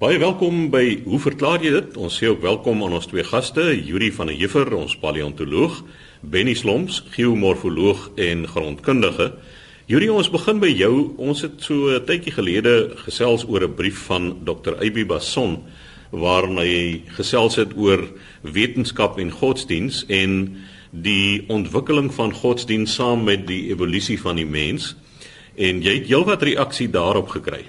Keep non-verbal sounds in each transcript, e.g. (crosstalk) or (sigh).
Baie welkom by Hoe verklaar jy dit? Ons sê ook welkom aan ons twee gaste, Yuri van der Heever, ons paleontoloog, Benny Slomps, geomorfoloog en grondkundige. Yuri, ons begin by jou. Ons het so 'n tydjie gelede gesels oor 'n brief van Dr. Eybi Basson waarin hy gesels het oor wetenskap en godsdiens en die ontwikkeling van godsdiens saam met die evolusie van die mens. En jy het heelwat reaksie daarop gekry.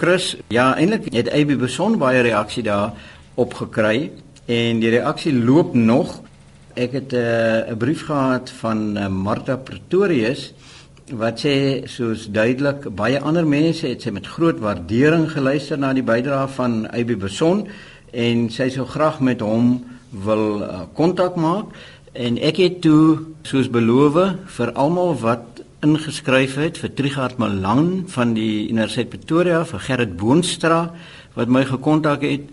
Chris, ja, eintlik het AB beson baie reaksie daar opgekry en die reaksie loop nog. Ek het eh, 'n uh, brief gehad van uh, Martha Pretorius wat sê soos duidelik baie ander mense het sy met groot waardering geluister na die bydrae van AB beson en sy sou graag met hom wil eh, kontak uh, maak en ek het toe soos beloof vir almal wat ingeskryf het vir Trigard Malan van die Universiteit Pretoria vir Gerrit Boonstra wat my gekontak het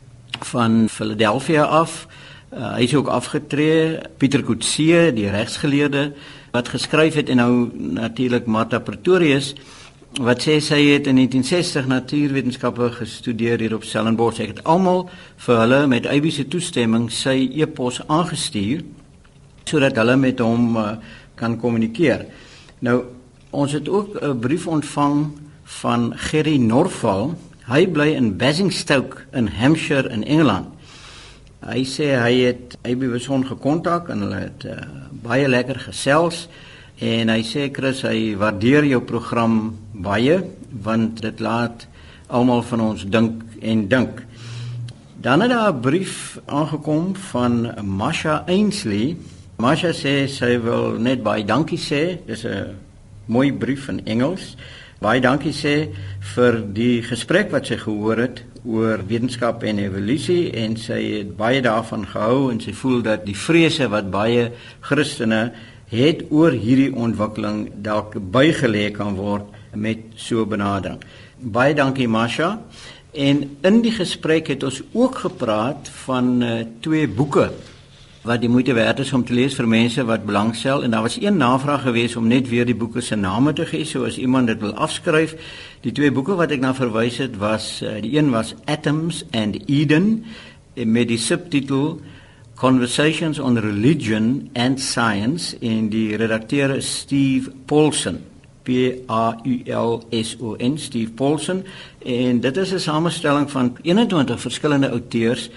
van Philadelphia af. Uh, hy is ook afgetree. Pieter Kutse, die regsgeleerde wat geskryf het en nou natuurlik Martha Pretorius wat sê sy het in 1960 natuurwetenskappe gestudeer hier op Stellenbosch. Ek het almal vir hulle met Eybi se toestemming sy e-pos aangestuur sodat hulle met hom uh, kan kommunikeer. Nou Ons het ook 'n brief ontvang van Gerry Norval. Hy bly in Basingstoke in Hampshire in Engeland. Hy sê hy het AB Beson gekontak en hulle het uh, baie lekker gesels en hy sê Chris hy waardeer jou program baie want dit laat almal van ons dink en dink. Dan het daar 'n brief aangekom van Masha Ainsley. Masha sê sy wil net baie dankie sê. Dis 'n mooi brief in Engels. Baie dankie sê vir die gesprek wat sy gehoor het oor wetenskap en evolusie en sy het baie daarvan gehou en sy voel dat die vrese wat baie Christene het oor hierdie ontwikkeling dalk bygelê kan word met so benadering. Baie dankie Masha. En in die gesprek het ons ook gepraat van uh, twee boeke wat die moeite werd is om te lees vir mense wat belangstel en daar was een navraag geweest om net weer die boeke se name te gee so as iemand dit wil afskryf. Die twee boeke wat ek na verwys het was uh, die een was Atoms and Eden met die subtitel Conversations on Religion and Science en die redakteur is Steve Paulson. P A U L S O N Steve Paulson en dit is 'n samestelling van 21 verskillende auteurs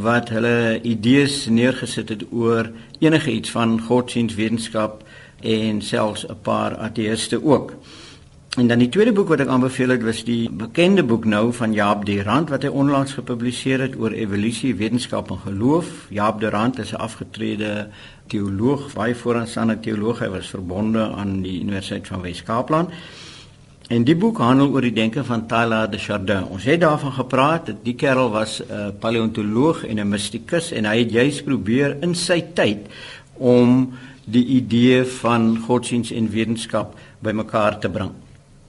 wat hulle idees neergesit het oor enige iets van godsdienstwetenskap en selfs 'n paar ateëste ook. En dan die tweede boek wat ek aanbeveel het was die bekende boek nou van Jaap de Rand wat hy onlangs gepubliseer het oor evolusie, wetenskap en geloof. Jaap de Rand is 'n afgetrede teoloog, baie vooraanstaande teoloog. Hy was verbonde aan die Universiteit van Wes-Kaapland. En die boek handel oor die denke van Tyler de Chardin. Ons het daarvan gepraat dat die kerel was 'n uh, paleontoloog en 'n mistikus en hy het juis probeer in sy tyd om die idee van godsdiens en wetenskap bymekaar te bring.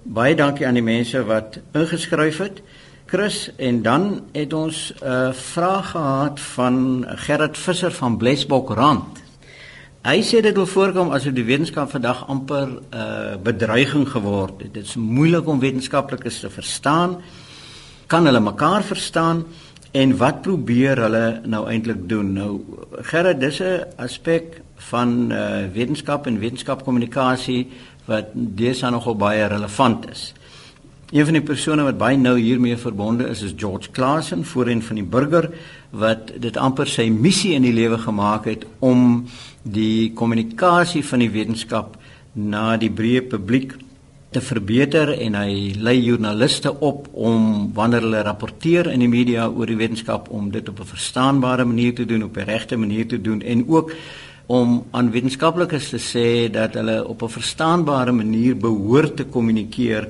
Baie dankie aan die mense wat ingeskryf het. Chris en dan het ons 'n uh, vraag gehad van Gerrit Visser van Blesbok Rand. Hy sê dit wil voorkom asof die wetenskap vandag amper 'n uh, bedreiging geword het. Dit is moeilik om wetenskaplikes te verstaan. Kan hulle mekaar verstaan en wat probeer hulle nou eintlik doen? Nou Gerard, dis 'n aspek van uh, wetenskap en wetenskapkommunikasie wat deesdae nogal baie relevant is. Een van die persone wat baie nou hiermee verbonde is is George Claassen, voorheen van die burger wat dit amper sy missie in die lewe gemaak het om die kommunikasie van die wetenskap na die breë publiek te verbeter en hy lei joernaliste op om wanneer hulle rapporteer in die media oor die wetenskap om dit op 'n verstaanbare manier te doen, op 'n regte manier te doen en ook om aan wetenskaplikes te sê dat hulle op 'n verstaanbare manier behoort te kommunikeer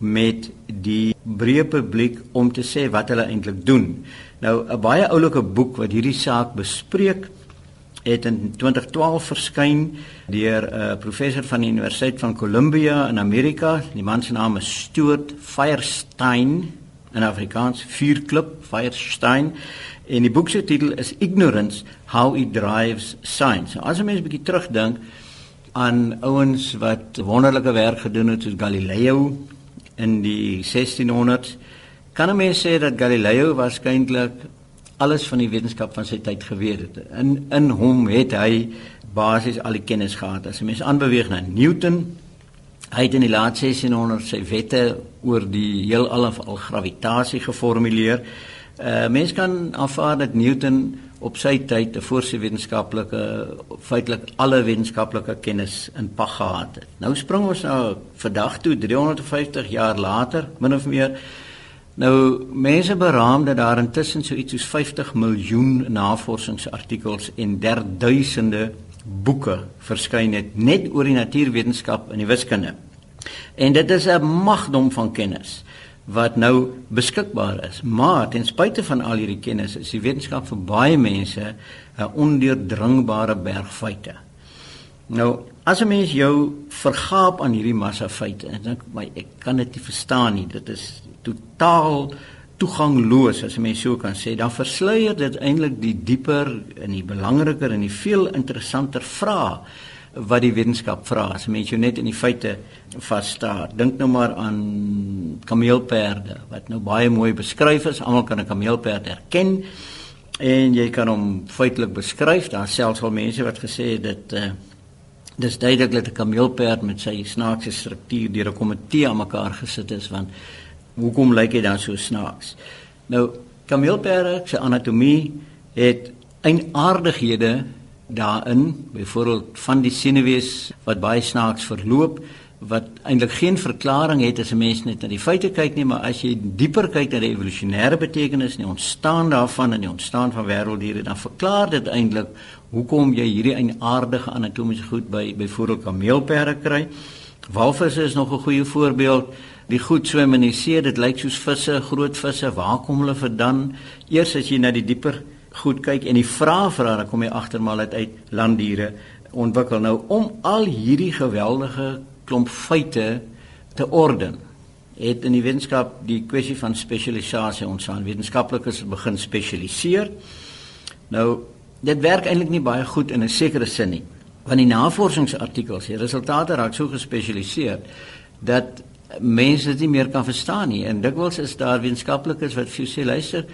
met die breë publiek om te sê wat hulle eintlik doen. Nou 'n baie oulike boek wat hierdie saak bespreek het in 2012 verskyn deur 'n uh, professor van die Universiteit van Columbia in Amerika. Die man se naam is Stuart Firestein in Afrikaans Vuurklip Firestein en die boek se titel is Ignorance How It Drives Science. As 'n mens 'n bietjie terugdink aan ouens wat wonderlike werk gedoen het soos Galileo in die 1600s kan 'n mens sê dat Galileo waarskynlik alles van die wetenskap van sy tyd geweet het. In in hom het hy basies al die kennis gehad. As 'n mens aanbeweeg na Newton, hy het in die laat 1600 sy wette oor die heelal of al gravitasie geformuleer. Uh mens kan aanvaar dat Newton op sy tyd 'n voorse wetenskaplike feitelik alle wetenskaplike kennis in pak gehad het. Nou spring ons nou vandag toe 350 jaar later, min of meer. Nou mense beraam dat daar intussen so iets soos 50 miljoen navorsingsartikels en derduisende boeke verskyn het net oor die natuurwetenskap en die wiskunde. En dit is 'n magdom van kennis wat nou beskikbaar is. Maar ten spyte van al hierdie kennis is die wetenskap vir baie mense 'n ondeurdringbare berg feite. Nou, as 'n mens jou vergaap aan hierdie massa feite en dink my ek kan dit nie verstaan nie. Dit is totaal toegangloos as 'n mens so kan sê. Dan versluier dit eintlik die dieper en die belangriker en die veel interessanter vrae wat die wetenskap vra as mens jou net in die feite vas staar. Dink nou maar aan kameelperde wat nou baie mooi beskryf is. Almal kan 'n kameelperd herken en jy kan hom feitelik beskryf. Daar selfs al mense wat gesê het dit uh, dis duidelik dat 'n kameelperd met sy snaakse struktuur deur 'n komitee aan mekaar gesit is want hoekom lyk hy dan so snaaks? Nou kameelperde se anatomie het eienaardighede daarin, byvoorbeeld van die senuwees wat baie snaaks verloop wat eintlik geen verklaring het as 'n mens net na die feite kyk nie, maar as jy dieper kyk na die evolusionêre betekenis en die ontstaan daarvan en die ontstaan van wêrelddiere, dan verklaar dit eintlik hoekom jy hierdie aardige anatomiese goed by byvoorbeeld kameelperde kry. Walvisse is nog 'n goeie voorbeeld. Die goed swem in die see, dit lyk soos visse, groot visse. Waar kom hulle vandaan? Eers as jy na die dieper goed kyk en die vraag vra dan kom jy agter maar dit uit landdiere ontwikkel nou om al hierdie geweldige klomp feite te orden het in die wetenskap die kwessie van spesialisasie ontstaan wetenskaplikes begin spesialiseer nou dit werk eintlik nie baie goed in 'n sekere sin nie want die navorsingsartikels die resultate raak so gespesialiseer dat mense dit nie meer kan verstaan nie en dikwels is daar wetenskaplikes wat vir jou sê luister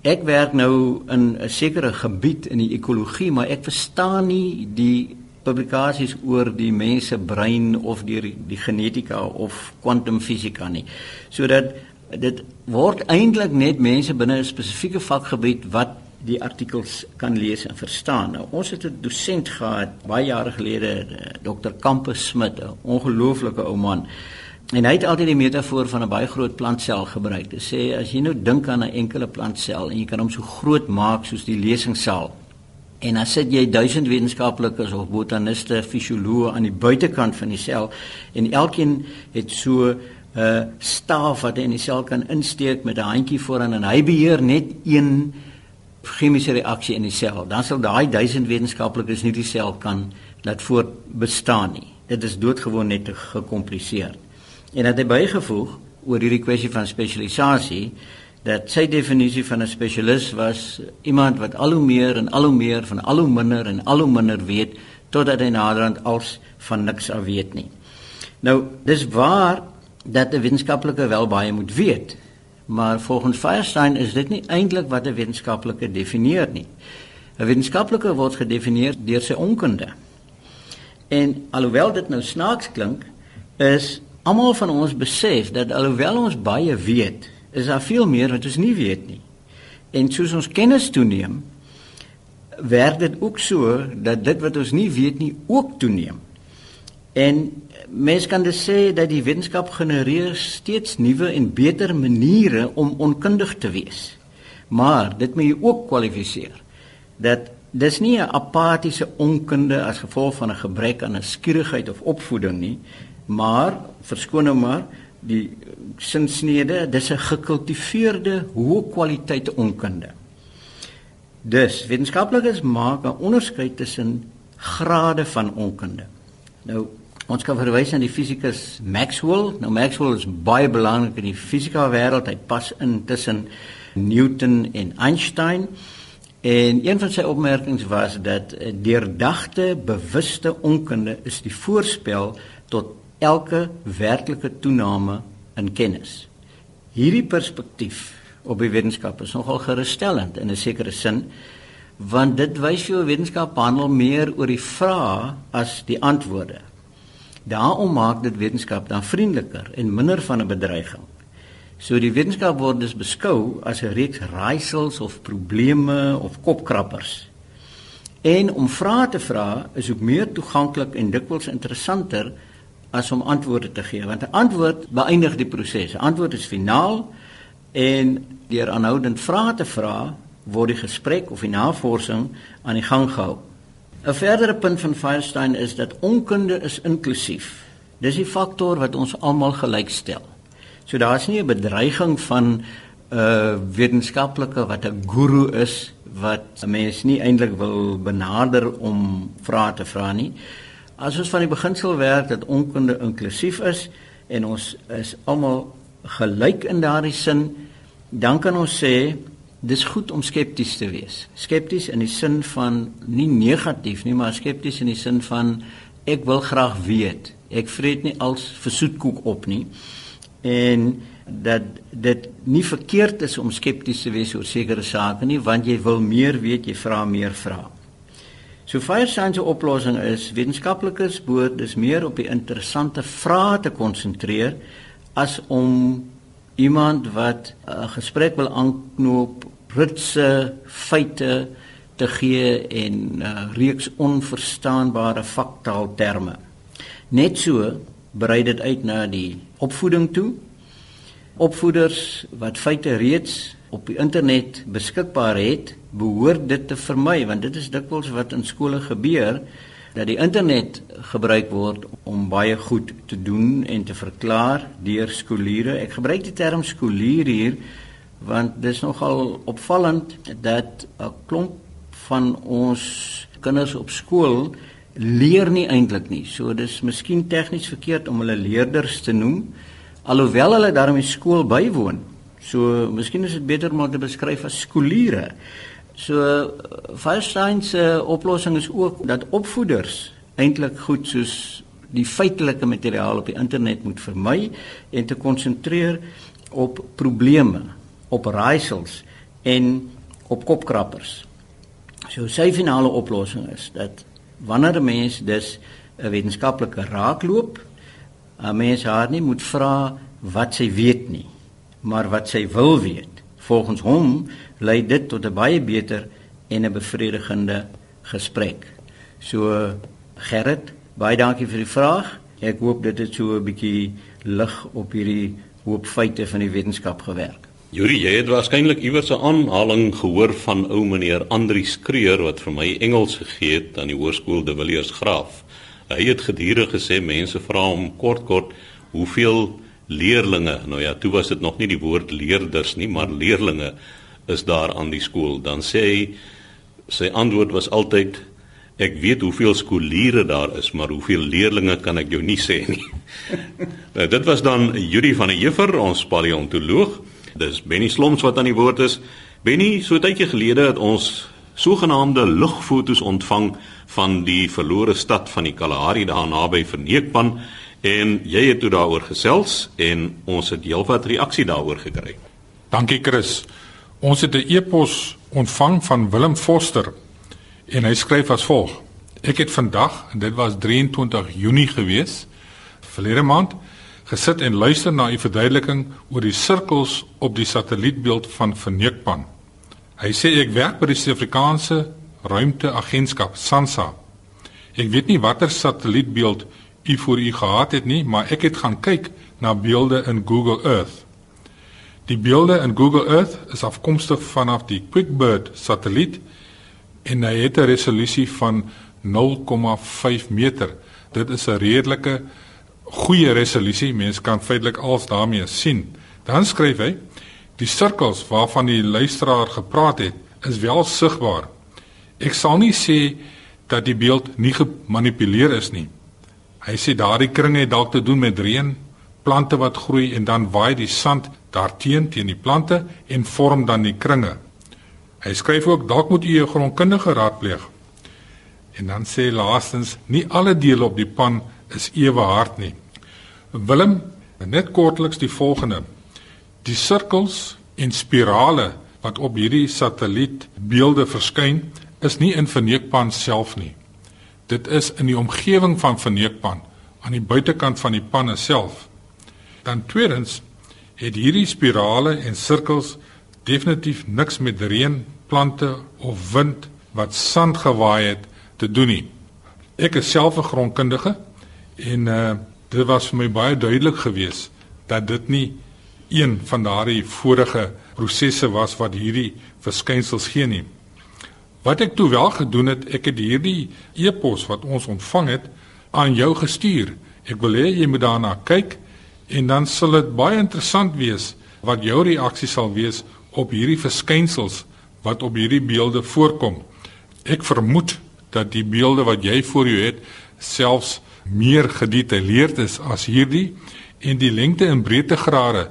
Ek werk nou in 'n sekere gebied in die ekologie, maar ek verstaan nie die publikasies oor die mense brein of die die genetika of kwantumfisika nie. Sodat dit word eintlik net mense binne 'n spesifieke vakgebied wat die artikels kan lees en verstaan. Nou, ons het 'n dosent gehad baie jare gelede, eh, Dr. Campus Smit, 'n ongelooflike ou man. En hy het altyd die metafoor van 'n baie groot plantsel gebruik. Dit sê as jy nou dink aan 'n enkele plantsel en jy kan hom so groot maak soos die lesingsaal. En dan sit jy duisend wetenskaplikes of botaniste, fisioloë aan die buitekant van die sel en elkeen het so 'n uh, staaf wat hy in die sel kan insteek met 'n handjie vooraan en hy beheer net een chemiese reaksie in die sel. Dan sal daai duisend wetenskaplikes nie die sel kan laat voortbestaan nie. Dit is doodgewoon net te gekompliseerd. En het hy bygevoeg oor hierdie kwessie van spesialisasie dat sy definisie van 'n spesialis was iemand wat al hoe meer en al hoe meer van al hoe minder en al hoe minder weet totdat hy naderhand als van niks af weet nie. Nou, dis waar dat 'n wetenskaplike wel baie moet weet. Maar volgens Firestein is dit nie eintlik wat 'n wetenskaplike definieer nie. 'n Wetenskaplike word gedefinieer deur sy onkunde. En alhoewel dit nou snaaks klink, is Almal van ons besef dat alhoewel ons baie weet, is daar veel meer wat ons nie weet nie. En soos ons kennis toeneem, werk dit ook so dat dit wat ons nie weet nie ook toeneem. En mens kan dus sê dat die wetenskap genereer steeds nuwe en beter maniere om onkundig te wees. Maar dit moet jy ook kwalifiseer. Dat dis nie 'n apatiese onkunde as gevolg van 'n gebrek aan 'n skierigheid of opvoeding nie, maar verskoon nou maar die sinsnede dis 'n gekultiveerde hoë kwaliteit onkunde. Dus wetenskaplikes maak 'n onderskeid tussen grade van onkunde. Nou ons kan verwys na die fisikus Maxwell. Nou Maxwell is baie belangrik in die fisika wêreld. Hy pas in tussen Newton en Einstein. En een van sy opmerkings was dat deurdagte bewuste onkunde is die voorspel tot elke werklike toename in kennis. Hierdie perspektief op die wetenskap is nogal gerusstellend in 'n sekere sin want dit wys jou wetenskap handel meer oor die vrae as die antwoorde. Daarom maak dit wetenskap dan vriendeliker en minder van 'n bedreiging. So die wetenskap word dus beskou as 'n reeks raaisels of probleme of kopkrappers. En om vrae te vra is ook meer toeganklik en dikwels interessanter as om antwoorde te gee, want 'n antwoord beëindig die proses. 'n Antwoord is finaal en deur aanhoudend vrae te vra word die gesprek of die navorsing aan die gang gehou. 'n Verdere punt van Firestein is dat onkunde is inklusief. Dis die faktor wat ons almal gelykstel. So daar's nie 'n bedreiging van 'n uh, wetenskaplike wat 'n guru is wat 'n mens nie eintlik wil benader om vrae te vra nie. As ons van die beginsel werk dat onkunde inklusief is en ons is almal gelyk in daardie sin, dan kan ons sê dis goed om skepties te wees. Skepties in die sin van nie negatief nie, maar skepties in die sin van ek wil graag weet. Ek vreet nie als versoetkoek op nie. En dat dit nie verkeerd is om skepties te wees oor sekere sake nie, want jy wil meer weet, jy vra meer vrae. So Firestein se oplossing is wetenskaplikes behoort dus meer op die interessante vrae te konsentreer as om iemand wat 'n gesprek wil aanknoop ritse feite te gee en 'n uh, reeks onverstaanbare faktaalterme. Net so brei dit uit na die opvoeding toe. Opvoeders wat feite reeds op die internet beskikbaar het, behoort dit te vermy want dit is dikwels wat in skole gebeur dat die internet gebruik word om baie goed te doen en te verklaar deur skooliere. Ek gebruik die term skoolier hier want dis nogal opvallend dat 'n klomp van ons kinders op skool leer nie eintlik nie. So dis miskien tegnies verkeerd om hulle leerders te noem alhoewel hulle daarmee skool bywoon. So miskien is dit beter om te beskryf as skooliere. So Firestein se oplossing is ook dat opvoeders eintlik goed soos die feitelike materiaal op die internet moet vermy en te konsentreer op probleme op raaisels en op kopkrappers. So sy finale oplossing is dat wanneer 'n mens dus 'n wetenskaplike raak loop, 'n mens haar nie moet vra wat sy weet nie, maar wat sy wil weet. Volgens hom lei dit tot 'n baie beter en 'n bevredigende gesprek. So Gerrit, baie dankie vir die vraag. Ek hoop dit het so 'n bietjie lig op hierdie hoop feite van die wetenskap gewerk. Juri, jy het waarskynlik iewers 'n aanhaling gehoor van ou meneer Andrius Kreur wat vir my Engels gegee het aan die hoërskool De Villiers Graaf. Hy het gedurig gesê mense vra hom kort kort hoeveel leerlinge, nou ja, toe was dit nog nie die woord leerders nie, maar leerlinge is daar aan die skool. Dan sê hy sy antwoord was altyd ek weet hoeveel skooliere daar is, maar hoeveel leerlinge kan ek jou nie sê nie. (laughs) nou dit was dan Juri van der Heever, ons paleontoloog. Dis Benny Sloms wat aan die woord is. Benny, so tydjie gelede het ons sogenaamde lugfoto's ontvang van die verlore stad van die Kalahari daar naby Verneekpan en jy het toe daaroor gesels en ons het heelwat reaksie daaroor gekry. Dankie Chris. Ons het 'n e-pos ontvang van Willem Foster en hy skryf as volg: Ek het vandag, en dit was 23 Junie gewees, verlede maand gesit en luister na u verduideliking oor die sirkels op die satellietbeeld van Verneekpan. Hy sê ek werk by die Suid-Afrikaanse Ruimteagentskap SANSA. Ek weet nie watter satellietbeeld u voor u gehad het nie, maar ek het gaan kyk na beelde in Google Earth. Die beelde in Google Earth is afkomstig vanaf die QuickBird satelliet en hy het 'n resolusie van 0,5 meter. Dit is 'n redelike goeie resolusie. Mense kan feitelik alles daarmee sien. Dan skryf hy: "Die sirkels waarvan die luisteraar gepraat het, is wel sigbaar. Ek sal nie sê dat die beeld nie gemanipuleer is nie. Hy sê daardie kringe het dalk te doen met reën, plante wat groei en dan waai die sand daarteen teen die plante en vorm dan die kringe." Hy skryf ook dalk moet u 'n grondkundige raadpleeg. En dan sê laastens, nie alle dele op die pan is ewe hard nie. Willem, net kortliks die volgende. Die sirkels en spirale wat op hierdie satellietbeelde verskyn, is nie in Verneekpan self nie. Dit is in die omgewing van Verneekpan, aan die buitekant van die panne self. Dan tweedens het hierdie spirale en sirkels definitief niks met reën, plante of wind wat sand gewaai het te doen nie. Ek is self 'n grondkundige en uh dit was vir my baie duidelik geweest dat dit nie een van daardie vorige prosesse was wat hierdie verskynsels gee nie. Wat ek toe wel gedoen het, ek het hierdie e-pos wat ons ontvang het aan jou gestuur. Ek wil hê jy moet daarna kyk en dan sal dit baie interessant wees wat jou reaksie sal wees op hierdie verskynsels wat op hierdie beelde voorkom. Ek vermoed dat die beelde wat jy voor jou het selfs meer gedetailleerd is as hierdie en die lengte en breedtegrade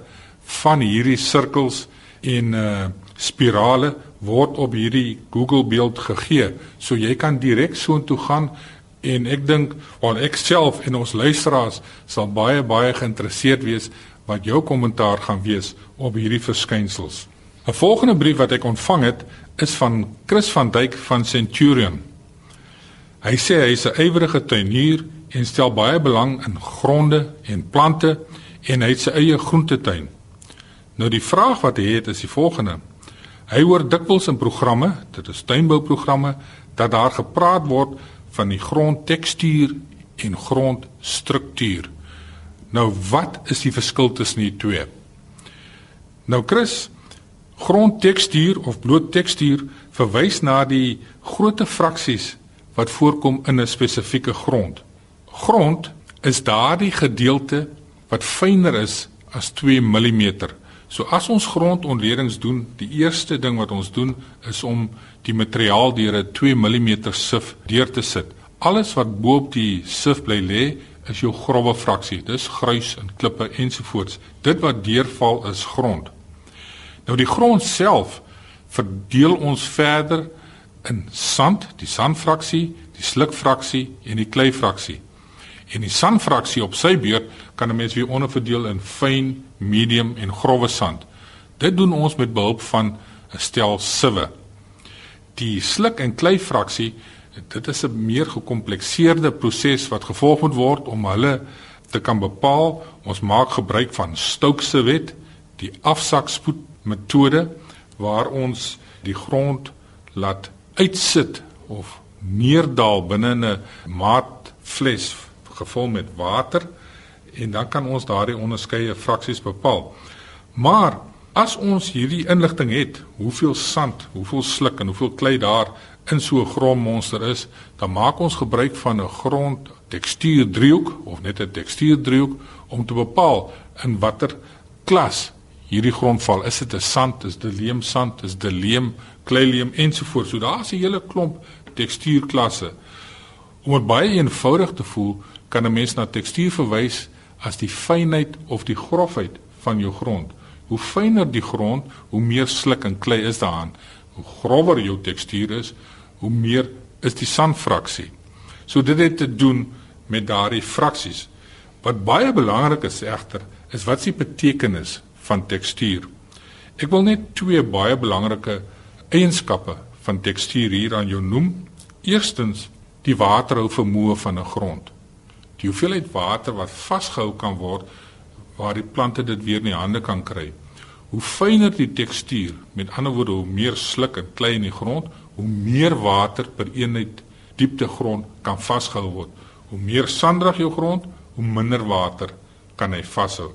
van hierdie sirkels en uh spirale word op hierdie Google beeld gegee. So jy kan direk soontoe gaan en ek dink al ek self en ons luisteraars sal baie baie geïnteresseerd wees wat jou kommentaar gaan wees op hierdie verskynsels. 'n Volgende brief wat ek ontvang het is van Chris van Duyk van Centurion. Hy sê hy is 'n ywerige tuinier en stel baie belang in gronde en plante en hy het sy eie groentetuin. Nou die vraag wat hy het is die volgende: Hy hoor dikwels in programme, dit is tuinbouprogramme, dat daar gepraat word van die grondtekstuur en grondstruktuur. Nou wat is die verskil tussen die twee? Nou Chris, grondtekstuur of bloot tekstuur verwys na die grootte fraksies wat voorkom in 'n spesifieke grond. Grond is daardie gedeelte wat fyner is as 2 mm. So as ons grondontledings doen, die eerste ding wat ons doen is om die materiaal deur 'n 2 mm sif deur te sit. Alles wat bo op die sif bly lê, is jou grouwe fraksie. Dis gruis en klippe ensovoorts. Dit wat deurval is grond. Nou die grond self verdeel ons verder in sand, die sandfraksie, die slukfraksie en die kleifraksie. En die sandfraksie op sy beurt kan 'n mens weer onderverdeel in fyn, medium en grouwe sand. Dit doen ons met behulp van 'n stel siwe. Die sluk en kleifraksie dit is 'n meer gekomplekseerde proses wat gevolg moet word om hulle te kan bepaal. Ons maak gebruik van Stokes se wet, die afsakspoed metode waar ons die grond laat uitsit of neerdal binne 'n maatvles gevul met water en dan kan ons daardie onderskeie fraksies bepaal. Maar as ons hierdie inligting het, hoeveel sand, hoeveel sluk en hoeveel klei daar in so 'n grondmonster is, dan maak ons gebruik van 'n grondtekstuurdriehoek of net 'n tekstuurdriehoek om te bepaal in watter klas hierdie grond val. Is dit 'n sand, is dit leemsand, is dit leem, kleileem ensovoorts. So daar's 'n hele klomp tekstuurklasse. Om baie eenvoudig te voel, kan 'n mens na tekstuur verwys as die fynheid of die grofheid van jou grond. Hoe fyner die grond, hoe meer sluk en klei is daarin. Hoe grower jou tekstuur is, hoe meer is die sandfraksie. So dit het te doen met daardie fraksies. Wat baie belangrik is egter, is wat se betekenis van tekstuur. Ek wil net twee baie belangrike eienskappe van tekstuur hier aan jou noem. Eerstens, die waterhou vermoë van 'n grond. Die hoeveelheid water wat vasgehou kan word waar die plante dit weer in die hande kan kry. Hoe fyner die tekstuur, met ander woorde hoe meer sluk en klei in die grond, hoe meer water per eenheid diepte grond kan vasgehou word. Hoe meer sanderig jou grond, hoe minder water kan hy vashou.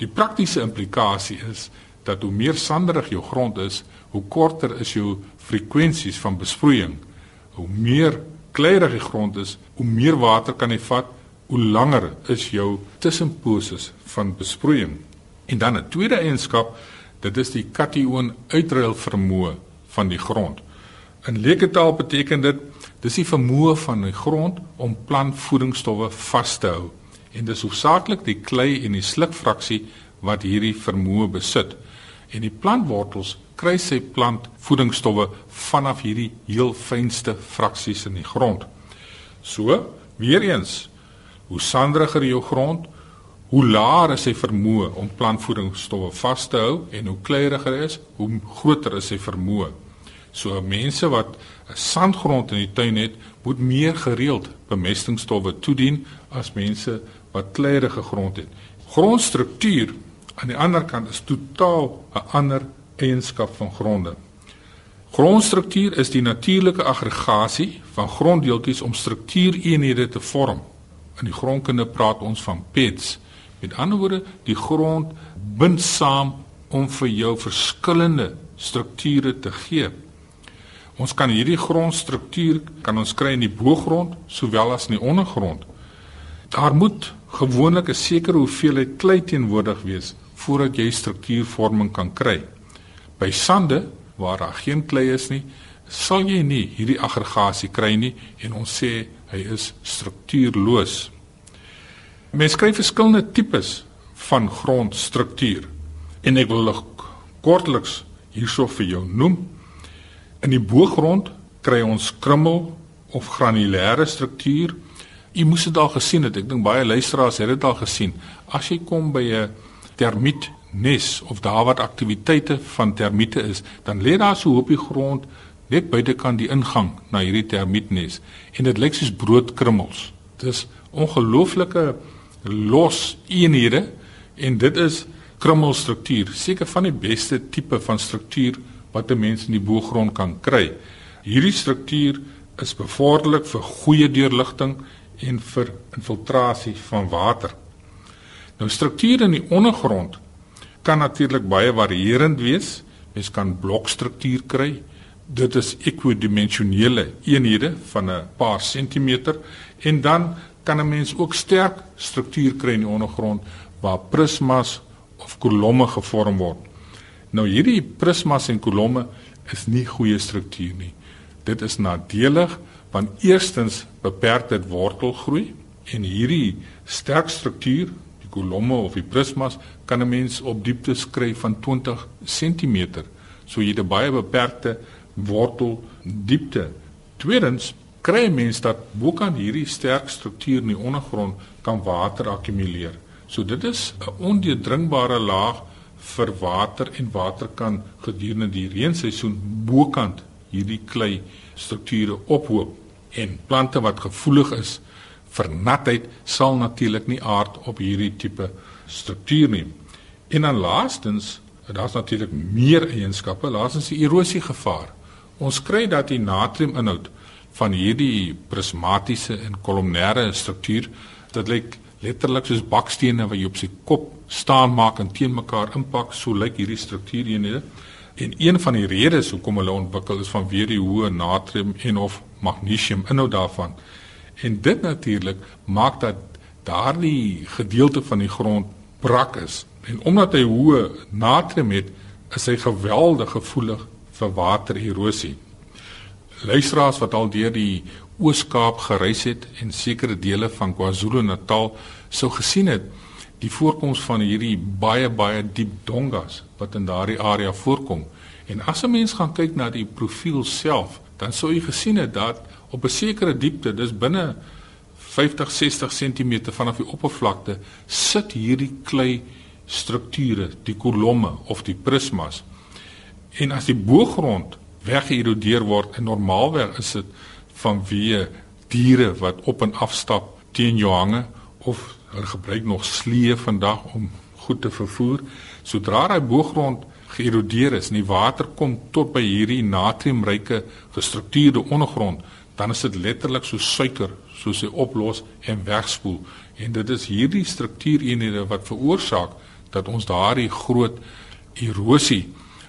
Die praktiese implikasie is dat hoe meer sanderig jou grond is, hoe korter is jou frekwensies van besproeiing. Hoe meer kleierig die grond is, hoe meer water kan hy vat, hoe langer is jou tussenposes van besproeiing. En dan 'n tweede eienskap, dit is die kation uitruil vermoë van die grond. In leeketaal beteken dit dis die vermoë van die grond om plantvoedingsstowwe vas te hou. En dis hoofsaaklik die klei en die slukfraksie wat hierdie vermoë besit. En die plantwortels kry sy plantvoedingsstowwe vanaf hierdie heel fynste fraksies in die grond. So, weer eens, hoe sandriger jou grond, hoe laer is sy vermoë om plantvoedingsstowwe vas te hou en hoe kleuriger is, hoe groter is sy vermoë. So mense wat 'n sandgrond in die tuin het, moet meer gereeld bemestingstowwe toedien as mense wat kleurige grond het. Grondstruktuur aan die ander kant is totaal 'n ander eienskap van gronde. Grondstruktuur is die natuurlike aggregasie van gronddeeltjies om struktuureenhede te vorm. In die grondkunde praat ons van pets. Met ander woorde, die grond bind saam om vir jou verskillende strukture te gee. Ons kan hierdie grondstruktuur kan ons kry in die boogrond sowel as in die ondergrond. Daar moet gewoonlik 'n sekere hoeveelheid klei teenwoordig wees voordat jy struktuurvorming kan kry. By sande waar daar geen klei is nie, sal jy nie hierdie aggregasie kry nie en ons sê hy is struktuurloos. Mens kry verskillende tipes van grondstruktuur en ek wil kortliks hierso vir jou noem. In die boogrond kry ons krummel of granulêre struktuur. U moes dit al gesien het. Ek dink baie luisteraars het dit al gesien. As jy kom by 'n termiet nes of daar wat aktiwiteite van termiete is, dan lê daar so 'n hoopie grond net buitekant die ingang na hierdie termietnes en dit lyk soos broodkrummels. Dis ongelooflike los eenhede en dit is krummelstruktuur, seker van die beste tipe van struktuur wat 'n mens in die boergrond kan kry. Hierdie struktuur is bevorderlik vir goeie deurligting en vir infiltrasie van water. Nou strukture in die ondergrond kan natuurlik baie varierend wees. Mens kan blokstruktuur kry. Dit is ekwodimensionele eenhede van 'n paar sentimeter en dan kan 'n mens ook sterk struktuur kry in die ondergrond waar prismas of kolomme gevorm word. Nou hierdie prismas en kolomme is nie goeie struktuur nie. Dit is nadelig want eerstens beperk dit wortelgroei en hierdie sterk struktuur, die kolomme of die prismas, kan 'n mens op diepte skry van 20 cm. So jy het 'n baie beperkte worteldiepte. Tweedens kry mense dat bokant hierdie sterk struktuur in die ondergrond kan water akkumuleer. So dit is 'n ondeurdringbare laag vir water en water kan gedurende die reenseisoen bokant hierdie klei strukture ophoop en plante wat gevoelig is vir natheid sal natuurlik nie aard op hierdie tipe struktuur nie. En dan laastens, daar's natuurlik meer eienskappe, laastens die erosie gevaar. Ons kry dat die natriuminhoud van hierdie prismatiese en kolomnêre struktuur dit lyk letterlik soos bakstene wat jy op sy kop staan maak en teen mekaar impak so lyk hierdie struktuureenhede en een van die redes hoekom hulle ontwikkel is vanweë die hoë natrium en of magnesium inhoud daarvan. En dit natuurlik maak dat daardie gedeelte van die grond brak is. En omdat hy hoë natrium het is hy geweldig gevoelig vir watererosie luisteraars wat al deur die Oos-Kaap gereis het en sekere dele van KwaZulu-Natal sou gesien het die voorkoms van hierdie baie baie diep dongas wat in daardie area voorkom. En as 'n mens gaan kyk na die profiel self, dan sou jy gesien het dat op 'n sekere diepte, dis binne 50-60 cm vanaf die oppervlakte, sit hierdie klei strukture, die kolomme of die prismas. En as die boogrond weggeërodeer word en normaalweg is dit vanweë diere wat op en af stap teen jou hange of hulle gebruik nog sleë vandag om goed te vervoer sodra hy boogrond geërodeer is en die water kom tot by hierdie natriumryke gestruktureerde ondergrond dan is dit letterlik so suiker soos hy oplos en wegspoel. En dit is hierdie struktuureenhede wat veroorsaak dat ons daardie groot erosie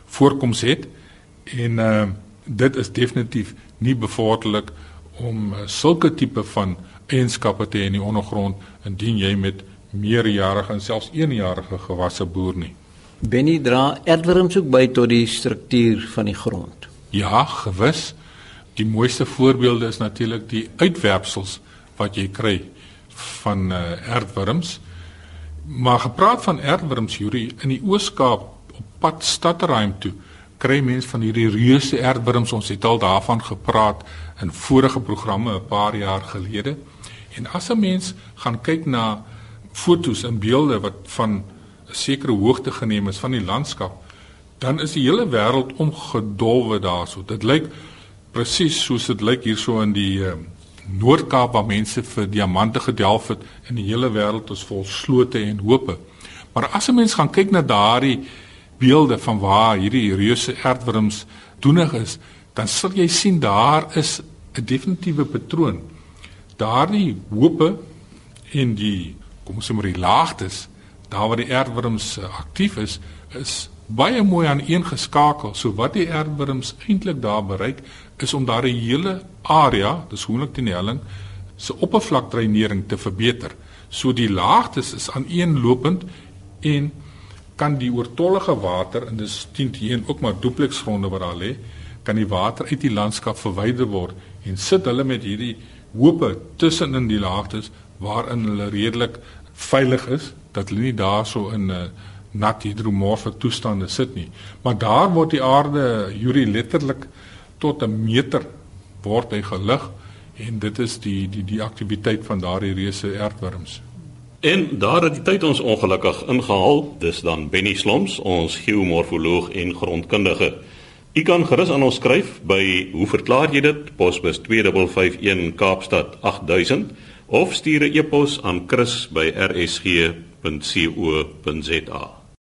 voorkoms het En uh dit is definitief nie bevorderlik om uh, sulke tipe van eienskappe te hê in die ondergrond indien jy met meerjarige en selfs eenjarige gewasse boer nie. Benny dra erwurms ook by tot die struktuur van die grond. Ja, gewis. Die mooiste voorbeelde is natuurlik die uitwerpsels wat jy kry van uh, erwurms. Maar gepraat van erwurms, Yuri, in die Oos-Kaap pad Stadreim toe kry mense van hierdie reuse erdwurms ons het al daarvan gepraat in vorige programme 'n paar jaar gelede en as 'n mens gaan kyk na fotos en beelde wat van 'n sekere hoogte geneem is van die landskap, dan is die hele wêreld omgedolwe daarso. Dit lyk presies soos dit lyk hierso in die uh, Noord-Kaap waar mense vir diamante gedelf het en die hele wêreld is vol slote en hope. Maar as 'n mens gaan kyk na daardie beelde van waar hierdie reuse aardwurms doenig is, dan sal jy sien daar is 'n definitiewe patroon. Daardie hope en die kom ons sê maar die laagtes, daar waar die aardwurms uh, aktief is, is baie mooi aan een geskakel. So wat die aardwurms eintlik daar bereik is om daardie hele area, dis hoekom die helling se oppervlakdreinering te verbeter. So die laagtes is aan een lopend en kan die oortollige water en dis 10 teen ook maar dupleksgronde wat daar lê, kan die water uit die landskap verwyder word en sit hulle met hierdie hope tussenin die laagtes waarin hulle redelik veilig is dat hulle nie daarso in 'n uh, nat hidromorfe toestande sit nie. Maar daar word die aarde Yuri letterlik tot 'n meter word hy gelig en dit is die die die aktiwiteit van daardie reuse aardwurms. En daar het die tyd ons ongelukkig ingehaal. Dis dan Benny Sloms, ons geomorfoloog en grondkundige. U kan gerus aan ons skryf by Hoe verklaar jy dit? Posbus 2551 Kaapstad 8000 of stuur 'n e-pos aan chris@rsg.co.za.